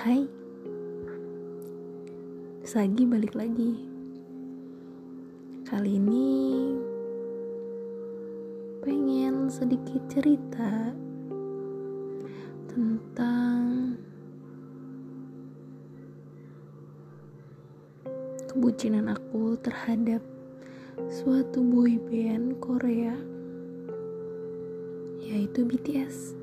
Hai. Sagi balik lagi. Kali ini Pengen sedikit cerita Tentang Kebucinan aku terhadap Suatu boy band Korea Yaitu BTS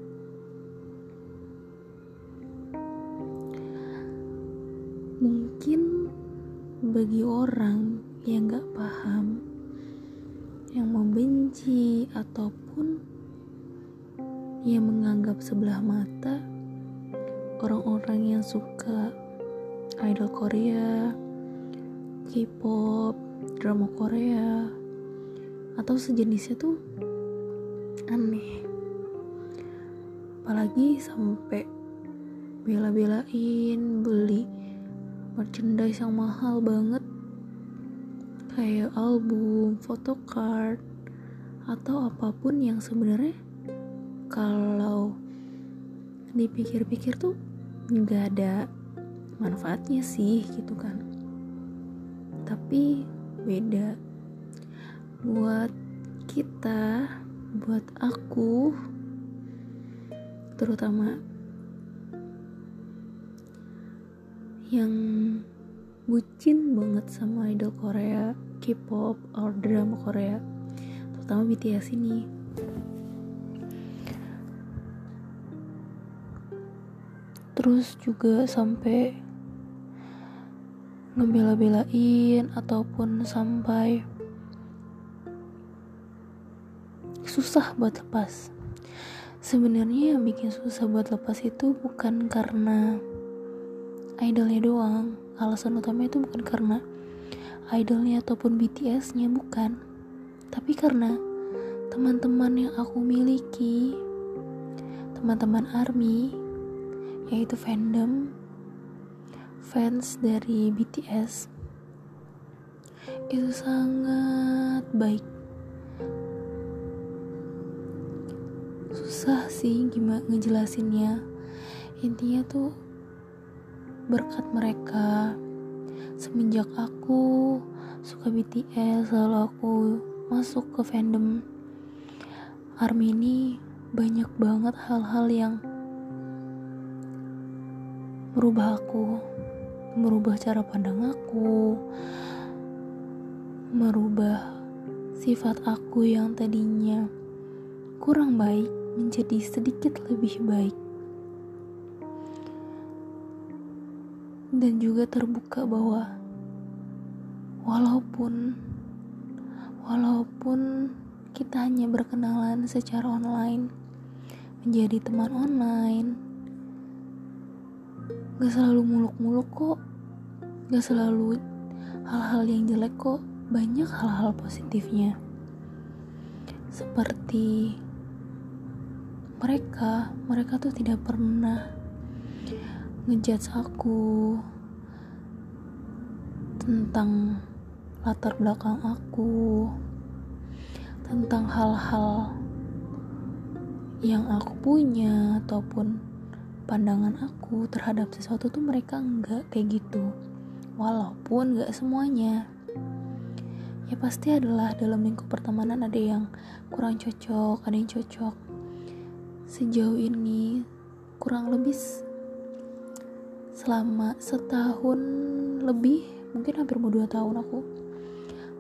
mungkin bagi orang yang gak paham yang membenci ataupun yang menganggap sebelah mata orang-orang yang suka idol Korea K-pop drama Korea atau sejenisnya tuh aneh. Apalagi sampai bela-belain beli merchandise yang mahal banget. Kayak album, photocard atau apa pun yang sebenarnya kalau dipikir-pikir tuh nggak ada manfaatnya sih gitu kan. Tapi beda. Buat kita buat aku terutama yang bucin banget sama idol Korea, K-pop, or drama Korea, terutama BTS ini. Terus juga sampai ngebela-belain ataupun sampai susah buat lepas. Sebenarnya yang bikin susah buat lepas itu bukan karena idolnya doang. Alasan utama itu bukan karena idolnya ataupun BTS-nya bukan. Tapi karena teman-teman yang aku miliki teman-teman ARMY yaitu fandom fans dari BTS itu sangat baik. Susah sih gimana ngejelasinnya. Intinya tuh berkat mereka. Semenjak aku suka BTS lalu aku masuk ke fandom ARMY ini banyak banget hal-hal yang merubah aku merubah cara pandang aku merubah sifat aku yang tadinya kurang baik menjadi sedikit lebih baik dan juga terbuka bahwa walaupun walaupun kita hanya berkenalan secara online menjadi teman online gak selalu muluk-muluk kok. Gak selalu hal-hal yang jelek kok. Banyak hal-hal positifnya. Seperti mereka mereka tuh tidak pernah ngejudge aku tentang latar belakang aku tentang hal-hal yang aku punya ataupun pandangan aku terhadap sesuatu tuh mereka enggak kayak gitu. Walaupun enggak semuanya. Ya pasti adalah dalam lingkup pertemanan ada yang kurang cocok ada yang cocok. Sejauh ini kurang lebih selama setahun lebih mungkin hampir mau dua tahun aku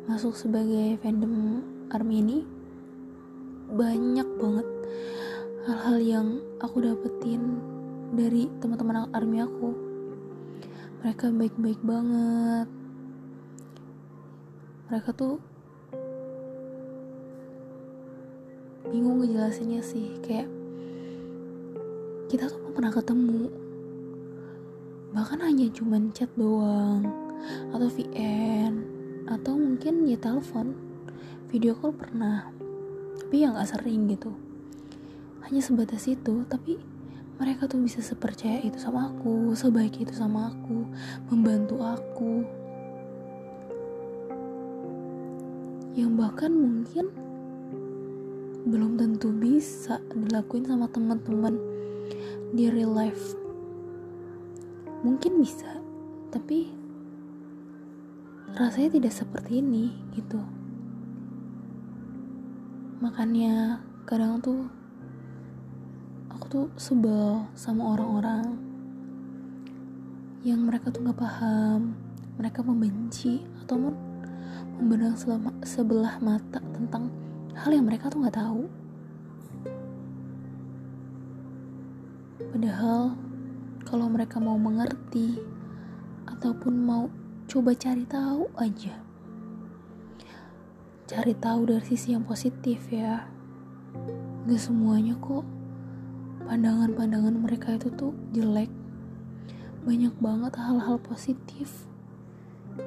masuk sebagai fandom army ini banyak banget hal-hal yang aku dapetin dari teman-teman army aku. Mereka baik-baik banget. Mereka tuh bingung ngejelasinnya sih kayak kita tuh pernah ketemu bahkan hanya cuman chat doang atau VN atau mungkin ya telepon video call pernah. Tapi ya nggak sering gitu. Hanya sebatas itu tapi mereka tuh bisa sepercaya itu sama aku sebaik itu sama aku membantu aku. Yang bahkan mungkin belum tentu bisa dilakuin sama teman-teman di real life mungkin bisa tapi rasanya tidak seperti ini gitu. Makanya kadang tuh aku tuh sebel sama orang-orang yang mereka tuh nggak paham mereka membenci atau membenang sebelah mata tentang hal yang mereka tuh nggak tahu. Padahal kalau mereka mau mengerti ataupun mau coba cari tahu aja. Cari tahu dari sisi yang positif ya. Gak semuanya kok. Pandangan-pandangan mereka itu tuh jelek. Banyak banget hal-hal positif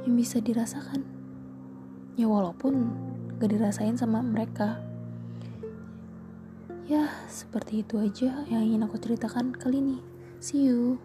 yang bisa dirasakan. Ya walaupun gak dirasain sama mereka. Ya seperti itu aja yang ingin aku ceritakan kali ini see you